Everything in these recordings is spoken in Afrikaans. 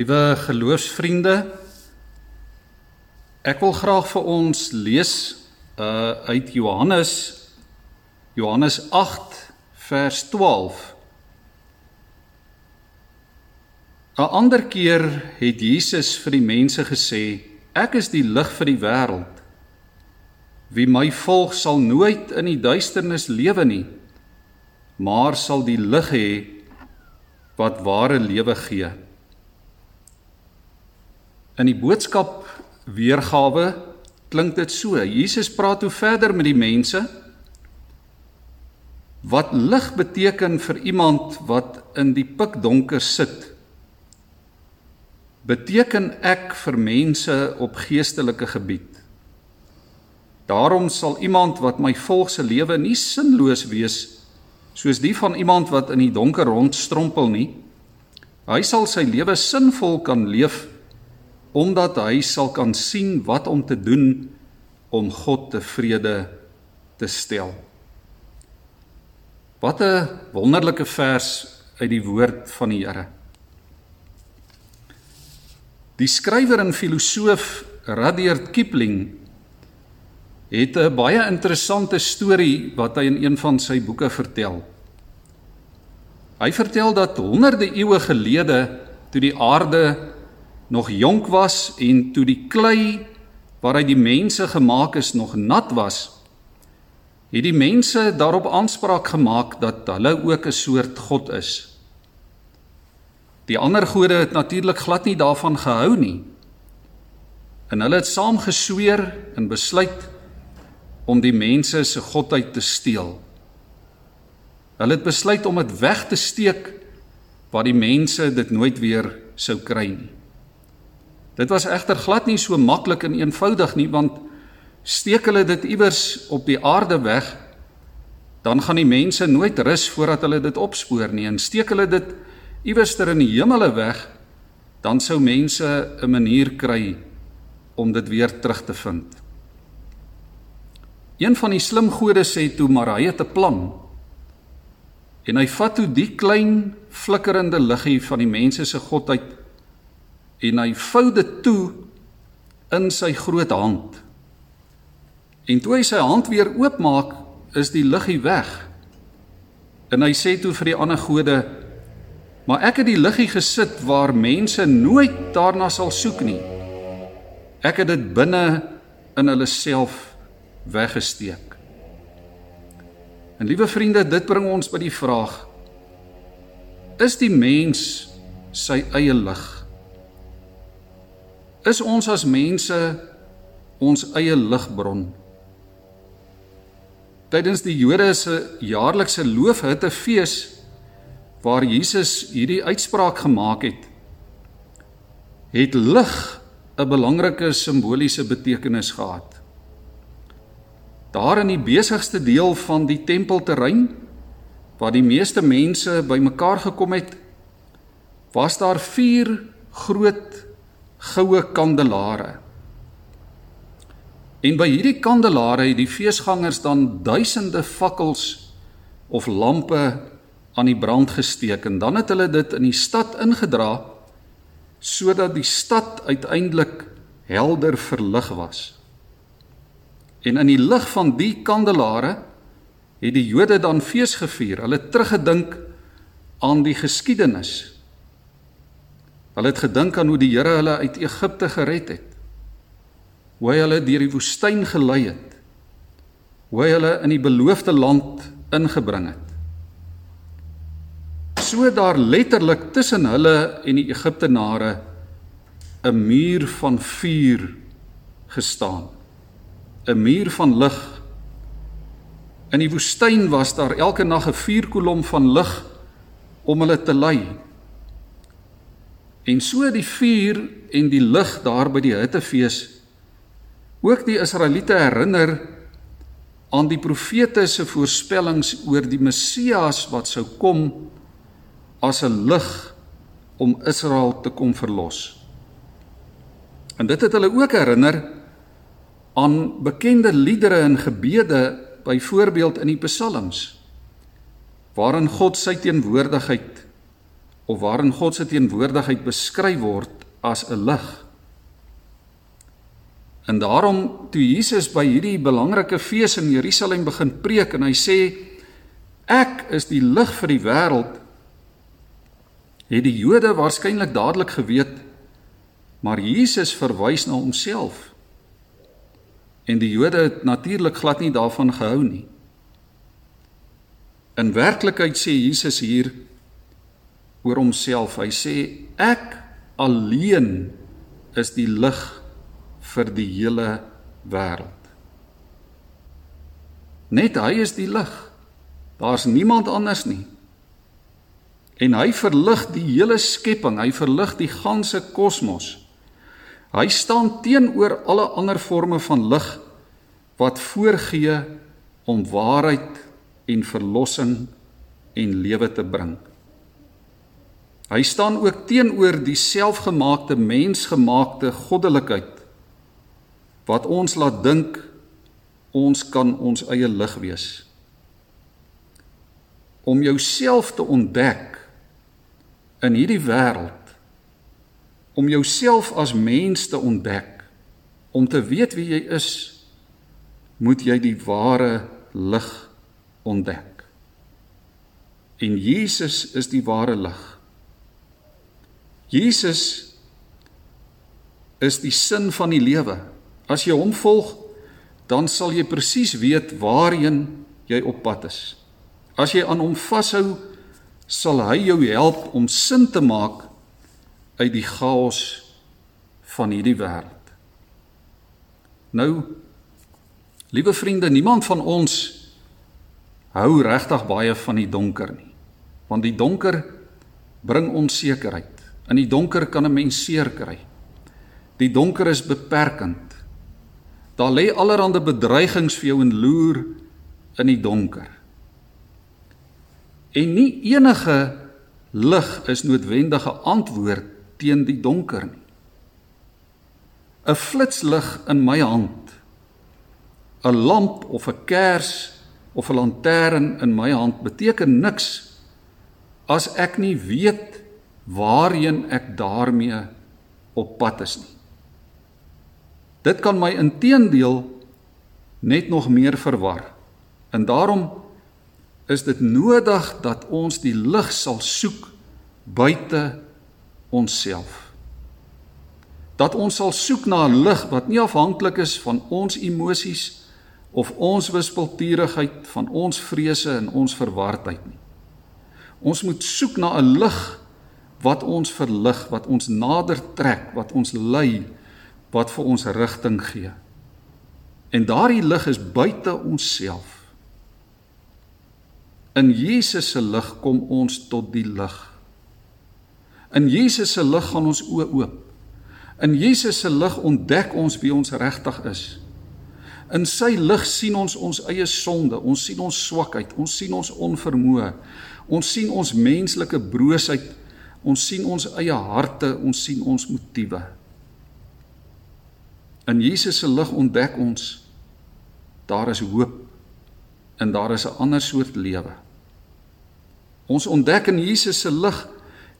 Liewe geloofsvriende, ek wil graag vir ons lees uh uit Johannes Johannes 8 vers 12. 'n Ander keer het Jesus vir die mense gesê: Ek is die lig vir die wêreld. Wie my volg sal nooit in die duisternis lewe nie, maar sal die lig hê wat ware lewe gee. In die boodskap weergawe klink dit so. Jesus praat hoe verder met die mense wat lig beteken vir iemand wat in die pikdonker sit. Beteken ek vir mense op geestelike gebied. Daarom sal iemand wat my volg se lewe nie sinloos wees soos die van iemand wat in die donker rondstrompel nie. Hy sal sy lewe sinvol kan leef omdat hy sal kan sien wat om te doen om God tevrede te stel. Wat 'n wonderlike vers uit die woord van die Here. Die skrywer en filosoof Rudyard Kipling het 'n baie interessante storie wat hy in een van sy boeke vertel. Hy vertel dat honderde eeue gelede toe die aarde nog jonk was en toe die klei waaruit die mense gemaak is nog nat was, het die mense daarop aanspraak gemaak dat hulle ook 'n soort god is. Die ander gode het natuurlik glad nie daarvan gehou nie. En hulle het saam gesweer en besluit om die mense se godheid te steel. Hulle het besluit om dit weg te steek waar die mense dit nooit weer sou kry nie. Dit was egter glad nie so maklik en eenvoudig nie want steek hulle dit iewers op die aarde weg dan gaan die mense nooit rus voordat hulle dit opspoor nie en steek hulle dit iewers ter in die hemele weg dan sou mense 'n manier kry om dit weer terug te vind. Een van die slim gode sê toe maar hy het 'n plan. En hy vat toe die klein flikkerende liggie van die mense se godheid en hy vou dit toe in sy groot hand. En toe hy sy hand weer oopmaak, is die liggie weg. En hy sê toe vir die ander gode: "Maar ek het die liggie gesit waar mense nooit daarna sal soek nie. Ek het dit binne in hulle self weggesteek." En liewe vriende, dit bring ons by die vraag: Is die mens sy eie lig? Is ons as mense ons eie ligbron. Tydens die Jode se jaarlikse loofhuttefees waar Jesus hierdie uitspraak gemaak het, het lig 'n belangrike simboliese betekenis gehad. Daar in die besigste deel van die tempelterrein waar die meeste mense bymekaar gekom het, was daar 4 groot goue kandelare. En by hierdie kandelare het die feesgangers dan duisende fakkels of lampe aan die brand gesteek en dan het hulle dit in die stad ingedra sodat die stad uiteindelik helder verlig was. En in die lig van die kandelare het die Jode dan fees gevier. Hulle teruggedink aan die geskiedenis Hulle het gedink aan hoe die Here hulle uit Egipte gered het. Hoe hy hulle deur die woestyn gelei het. Hoe hy hulle in die beloofde land ingebring het. So daar letterlik tussen hulle en die Egiptenare 'n muur van vuur gestaan. 'n Muur van lig. In die woestyn was daar elke nag 'n vuurkolom van lig om hulle te lei. En so die vuur en die lig daar by die hittefees ook die Israeliete herinner aan die profete se voorspellings oor die Messias wat sou kom as 'n lig om Israel te kom verlos. En dit het hulle ook herinner aan bekende liedere en gebede byvoorbeeld in die psalms waarin God sy teenwoordigheid of waarin God se teenwoordigheid beskryf word as 'n lig. En daarom toe Jesus by hierdie belangrike fees in Jerusalem begin preek en hy sê ek is die lig vir die wêreld het die Jode waarskynlik dadelik geweet maar Jesus verwys na homself. En die Jode het natuurlik glad nie daarvan gehou nie. In werklikheid sê Jesus hier oor homself. Hy sê ek alleen is die lig vir die hele wêreld. Net hy is die lig. Daar's niemand anders nie. En hy verlig die hele skepping, hy verlig die ganse kosmos. Hy staan teenoor alle ander forme van lig wat voorgee om waarheid en verlossing en lewe te bring. Hy staan ook teenoor die selfgemaakte mensgemaakte goddelikheid wat ons laat dink ons kan ons eie lig wees. Om jouself te ontdek in hierdie wêreld om jouself as mens te ontdek, om te weet wie jy is, moet jy die ware lig ontdek. En Jesus is die ware lig. Jesus is die sin van die lewe. As jy hom volg, dan sal jy presies weet waarheen jy op pad is. As jy aan hom vashou, sal hy jou help om sin te maak uit die chaos van hierdie wêreld. Nou liewe vriende, niemand van ons hou regtig baie van die donker nie. Want die donker bring onsekerheid. In die donker kan 'n mens seer kry. Die donker is beperkend. Daar lê allerlei bedreigings vir jou in loer in die donker. En nie enige lig is noodwendige antwoord teen die donker nie. 'n Flitslig in my hand. 'n Lamp of 'n kers of 'n lantern in my hand beteken niks as ek nie weet waarheen ek daarmee op pad is nie. Dit kan my inteendeel net nog meer verwar. En daarom is dit nodig dat ons die lig sal soek buite onsself. Dat ons sal soek na 'n lig wat nie afhanklik is van ons emosies of ons wispelturigheid van ons vrese en ons verwardheid nie. Ons moet soek na 'n lig wat ons verlig, wat ons nader trek, wat ons lei, wat vir ons rigting gee. En daardie lig is buite onsself. In Jesus se lig kom ons tot die lig. In Jesus se lig gaan ons oë oop. In Jesus se lig ontdek ons wie ons regtig is. In sy lig sien ons ons eie sonde, ons sien ons swakheid, ons sien ons onvermoë. Ons sien ons menslike broosheid, ons sien ons eie harte, ons sien ons motiewe. In Jesus se lig ontdek ons daar is hoop en daar is 'n ander soort lewe. Ons ontdek in Jesus se lig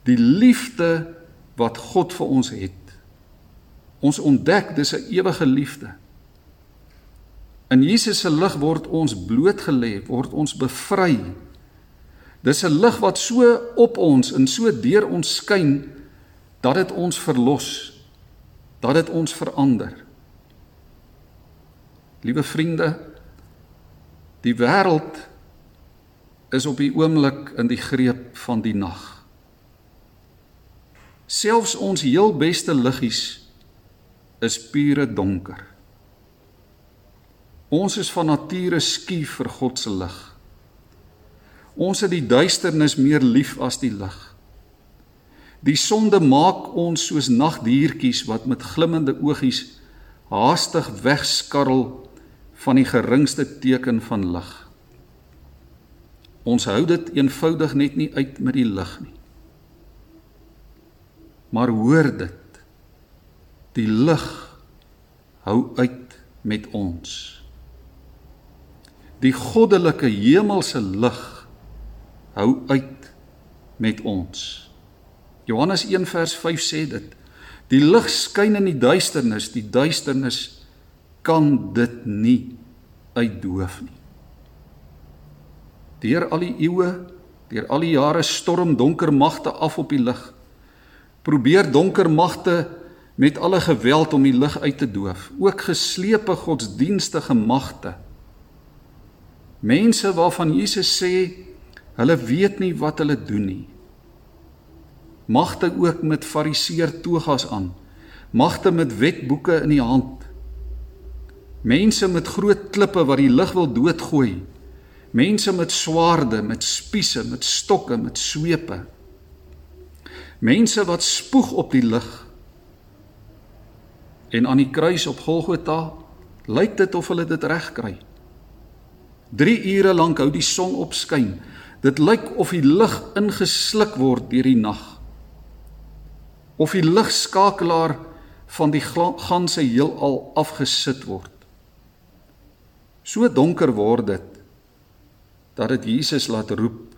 die liefde wat God vir ons het. Ons ontdek dis 'n ewige liefde. In Jesus se lig word ons blootgelê, word ons bevry. Dis 'n lig wat so op ons en so deur ons skyn dat dit ons verlos, dat dit ons verander. Liewe vriende, die wêreld is op die oomblik in die greep van die nag. Selfs ons heel beste liggies is pure donker. Ons is van nature skief vir God se lig. Ons het die duisternis meer lief as die lig. Die sonde maak ons soos nagdiertjies wat met glimmende oogies haastig wegskarrel van die geringste teken van lig. Ons hou dit eenvoudig net nie uit met die lig nie. Maar hoor dit. Die lig hou uit met ons. Die goddelike hemelse lig hou uit met ons. Johannes 1 vers 5 sê dit. Die lig skyn in die duisternis, die duisternis kan dit nie uitdoof nie. Deur al die eeue, deur al die jare storm donker magte af op die lig. Probeer donker magte met alle geweld om die lig uit te doof, ook geslepe godsdienstige magte. Mense waarvan Jesus sê hulle weet nie wat hulle doen nie. Magte ook met fariseer togas aan. Magte met wetboeke in die hand. Mense met groot klippe wat die lig wil doodgooi. Mense met swaarde, met spiese, met stokke, met swepe. Mense wat spoeg op die lig. En aan die kruis op Golgotha lyk dit of hulle dit reg kry. 3 ure lank hou die son opskyn. Dit lyk of die lig ingesluk word deur die nag. Of die ligskakelaar van die ganse heelal afgesit word. So donker word dit dat dit Jesus laat roep: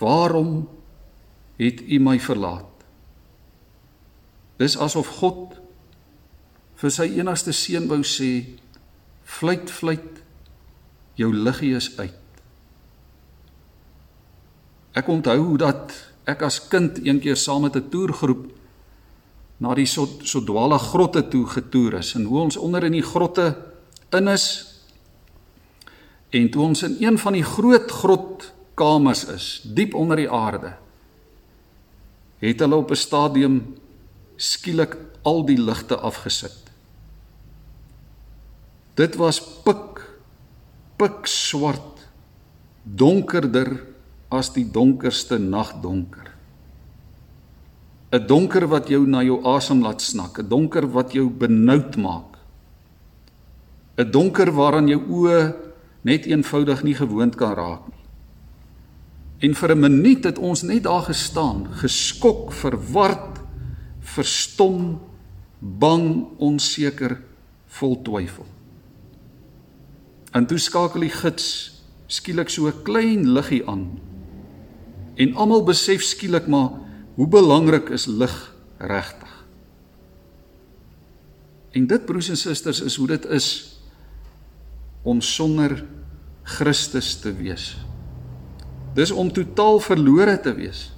"Waarom het U my verlaat?" Dis asof God vir sy enigste seun wou sê: "Fluit, fluit, jou liggie is uit." Ek onthou hoe dat ek as kind eendag saam met 'n toergroep na die Sodwala grotte toe getoer is en hoe ons onder in die grotte in is En toe ons in een van die groot grotkamers is, diep onder die aarde, het hulle op 'n stadium skielik al die ligte afgesit. Dit was pik pik swart, donkerder as die donkerste nagdonker. 'n Donker wat jou na jou asem laat snak, 'n donker wat jou benoud maak. 'n Donker waaraan jou oë net eenvoudig nie gewoond kan raak nie. En vir 'n minuut het ons net daar gestaan, geskok, verward, verstom, bang, onseker, vol twyfel. En toe skakel die gids skielik so 'n klein liggie aan. En almal besef skielik maar hoe belangrik is lig regtig. En dit broers en susters is hoe dit is om sonder Christus te wees. Dis om totaal verlore te wees.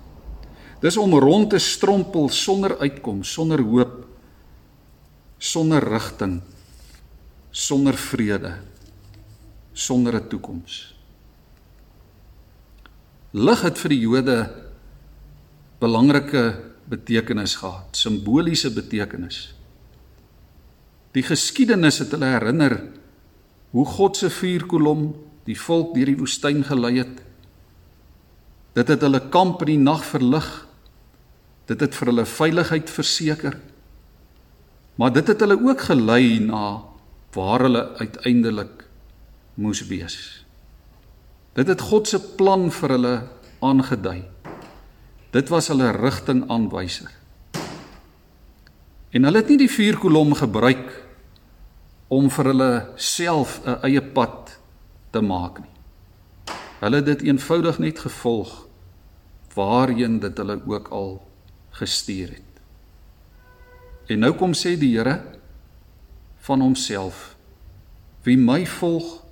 Dis om rond te strompel sonder uitkoms, sonder hoop, sonder rigting, sonder vrede, sonder 'n toekoms. Lig het vir die Jode belangrike betekenis gehad, simboliese betekenis. Die geskiedenis het hulle herinner hoe God se vuurkolom die volk deur die woestyn gelei het. Dit het hulle kamp in die nag verlig. Dit het vir hulle veiligheid verseker. Maar dit het hulle ook gelei na waar hulle uiteindelik moes wees. Dit het God se plan vir hulle aangedui. Dit was hulle rigtingaanwyser. En hulle het nie die vuurkolom gebruik om vir hulle self 'n eie pad te maak nie. Hulle het dit eenvoudig net gevolg waarheen dit hulle ook al gestuur het. En nou kom sê die Here van homself: Wie my volg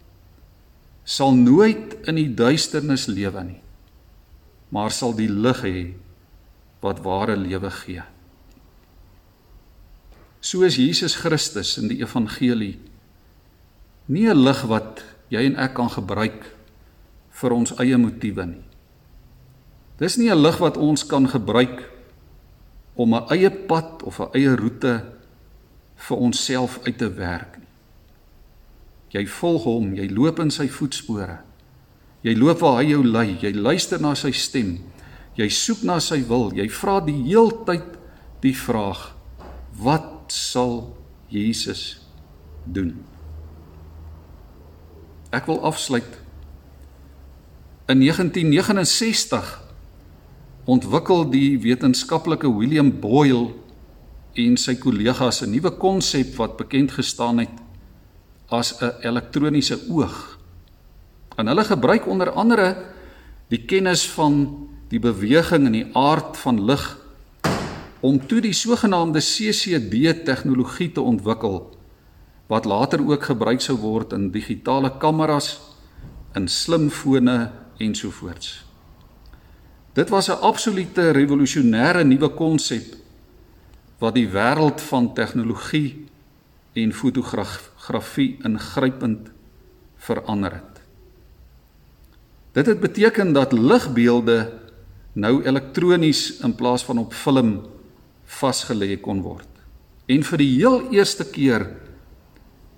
sal nooit in die duisternis lewe nie, maar sal die lig hê wat ware lewe gee soos Jesus Christus in die evangelie nie 'n lig wat jy en ek kan gebruik vir ons eie motiewe nie. Dis nie 'n lig wat ons kan gebruik om 'n eie pad of 'n eie roete vir onsself uit te werk nie. Jy volg hom, jy loop in sy voetspore. Jy loop waar hy jou lei, jy luister na sy stem. Jy soek na sy wil. Jy vra die heeltyd die vraag: Wat sal Jesus doen? Ek wil afsluit. In 1969 ontwikkel die wetenskaplike William Boyle en sy kollegas 'n nuwe konsep wat bekend gestaan het as 'n elektroniese oog. En hulle gebruik onder andere die kennis van die beweging en die aard van lig om toe die sogenaamde CCD tegnologie te ontwikkel wat later ook gebruik sou word in digitale kameras, in slimfone ensovoorts. Dit was 'n absolute revolusionêre nuwe konsep wat die wêreld van tegnologie en fotografie ingrypend verander het. Dit het beteken dat ligbeelde nou elektronies in plaas van op film vasgelê kon word. En vir die heel eerste keer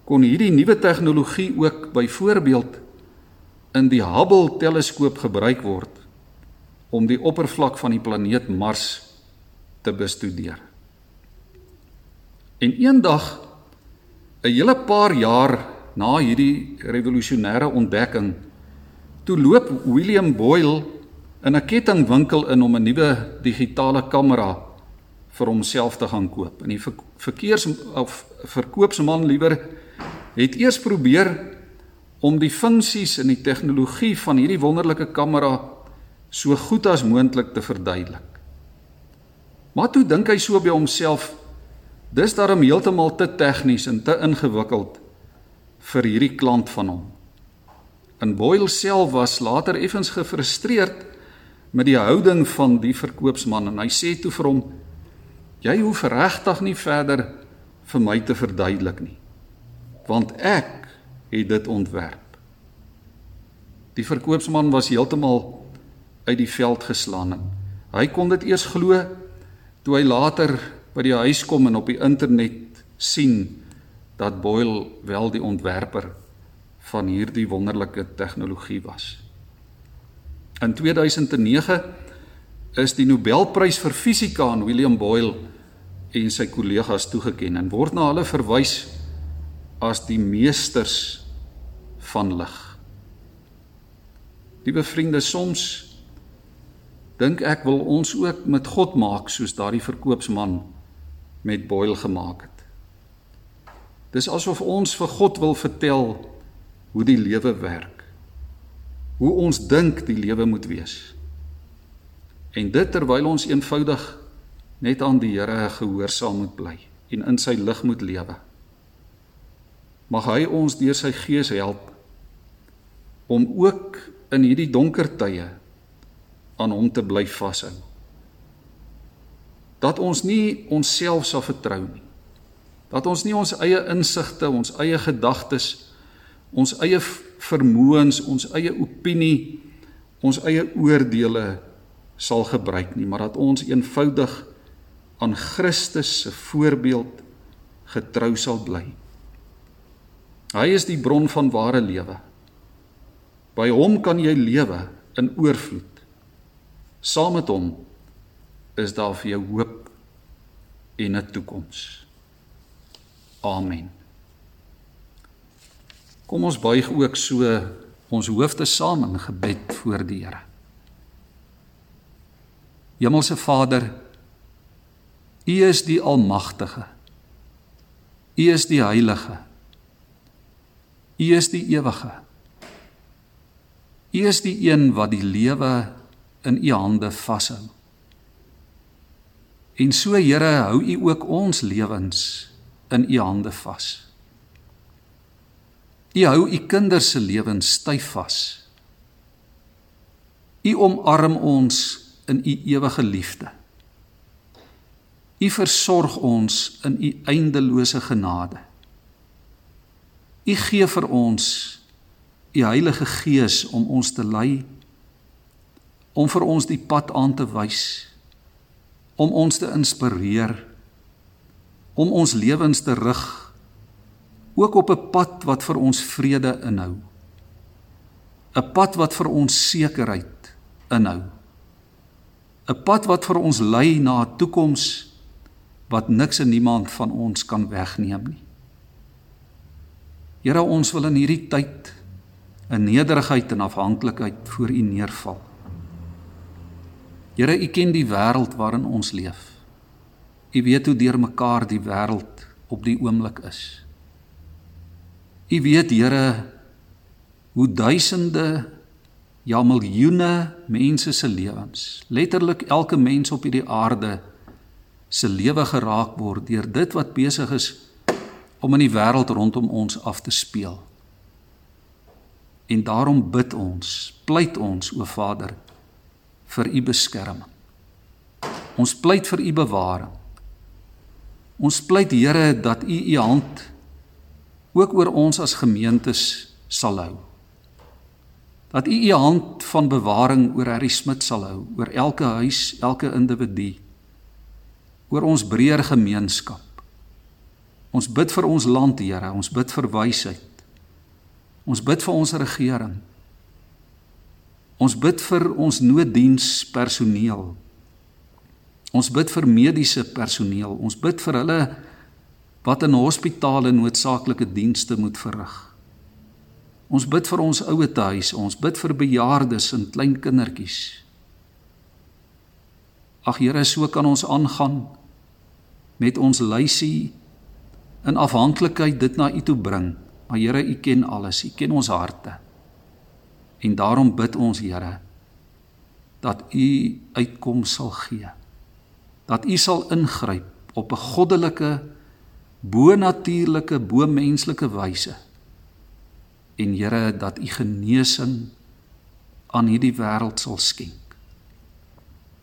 kon hierdie nuwe tegnologie ook byvoorbeeld in die Hubble teleskoop gebruik word om die oppervlak van die planeet Mars te bestudeer. En eendag 'n hele paar jaar na hierdie revolusionêre ontdekking toe loop William Boyle in 'n kettingwinkel in om 'n nuwe digitale kamera vir homself te gaan koop. En die verkeers of verkoopsman liewer het eers probeer om die funksies en die tegnologie van hierdie wonderlike kamera so goed as moontlik te verduidelik. Maar toe dink hy so by homself, dis daarom heeltemal te tegnies en te ingewikkeld vir hierdie klant van hom. En Boyle self was later effens gefrustreerd met die houding van die verkoopsman en hy sê toe vir hom: "Jy hoef regtig nie verder vir my te verduidelik nie, want ek het dit ontwerp. Die verkoopsman was heeltemal uit die veld geslaan. Hy kon dit eers glo toe hy later by die huis kom en op die internet sien dat Boyle wel die ontwerper van hierdie wonderlike tegnologie was. In 2009 is die Nobelprys vir fisika aan William Boyle en sy kollegas toegekend en word na hulle verwys as die meesters van lig. Liewe vriende, soms dink ek wil ons ook met God maak soos daardie verkoopsman met Boyle gemaak het. Dis asof ons vir God wil vertel hoe die lewe werk. Hoe ons dink die lewe moet wees. En dit terwyl ons eenvoudig net aan die Here gehoorsaam moet bly en in sy lig moet lewe. Mag hy ons deur sy gees help om ook in hierdie donker tye aan hom te bly vashou. Dat ons nie onsself sal vertrou nie. Dat ons nie ons eie insigte, ons eie gedagtes, ons eie vermoëns, ons eie opinie, ons eie oordeele sal gebruik nie, maar dat ons eenvoudig aan Christus se voorbeeld getrou sal bly. Hy is die bron van ware lewe. By hom kan jy lewe in oorvloed. Saam met hom is daar vir jou hoop en 'n toekoms. Amen. Kom ons buig ook so ons hoofde saam in gebed voor die Here. Hemelse Vader, U is die almagtige. U is die heilige. U is die ewige. U is die een wat die lewe in u hande vashou. En so Here, hou u ook ons lewens in u hande vas. U hou u kinders se lewens styf vas. U omarm ons in u ewige liefde. U versorg ons in u eindelose genade. U gee vir ons u Heilige Gees om ons te lei, om vir ons die pad aan te wys, om ons te inspireer, om ons lewens te rig ook op 'n pad wat vir ons vrede inhou. 'n Pad wat vir ons sekerheid inhou. 'n Pad wat vir ons lei na 'n toekoms wat niks en niemand van ons kan wegneem nie. Here ons wil in hierdie tyd in nederigheid en afhanklikheid voor U neerval. Here, U ken die wêreld waarin ons leef. U weet hoe deurmekaar die wêreld op die oomblik is. U weet, Here, hoe duisende ja miljoene mense se lewens, letterlik elke mens op hierdie aarde se lewe geraak word deur dit wat besig is om in die wêreld rondom ons af te speel. En daarom bid ons, pleit ons o Vader vir u beskerming. Ons pleit vir u bewaring. Ons pleit Here dat u u hand ook oor ons as gemeentes sal hou. Dat u u hand van bewaring oor Harry Smit sal hou, oor elke huis, elke individu, oor ons breër gemeenskap. Ons bid vir ons land, Here, ons bid vir wysheid. Ons bid vir ons regering. Ons bid vir ons nooddienspersoneel. Ons bid vir mediese personeel. Ons bid vir hulle wat in hospitale noodsaaklike dienste moet verrig. Ons bid vir ons ouetehuis, ons bid vir bejaardes en klein kindertjies. Ag Here, so kan ons aangaan met ons lysie in afhanklikheid dit na U toe bring. Maar Here, U ken alles. U ken ons harte. En daarom bid ons, Here, dat U uitkom sal gee. Dat U sal ingryp op 'n goddelike, bo-natuurlike, bo-menslike wyse. En Here, dat U genesing aan hierdie wêreld sal skenk.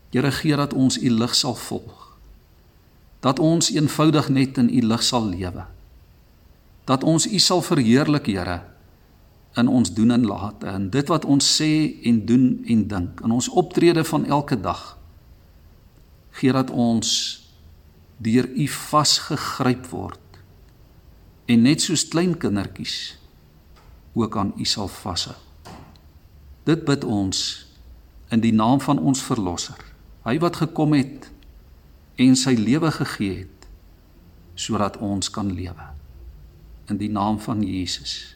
Here, gee dat ons U lig sal volg dat ons eenvoudig net in u lig sal lewe. Dat ons u sal verheerlik, Here, in ons doen en late en dit wat ons sê en doen en dink in ons optrede van elke dag. Gee dat ons deur u vasgegryp word en net soos klein kindertjies ook aan u sal vashou. Dit bid ons in die naam van ons verlosser. Hy wat gekom het en sy lewe gegee het sodat ons kan lewe. In die naam van Jesus.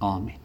Amen.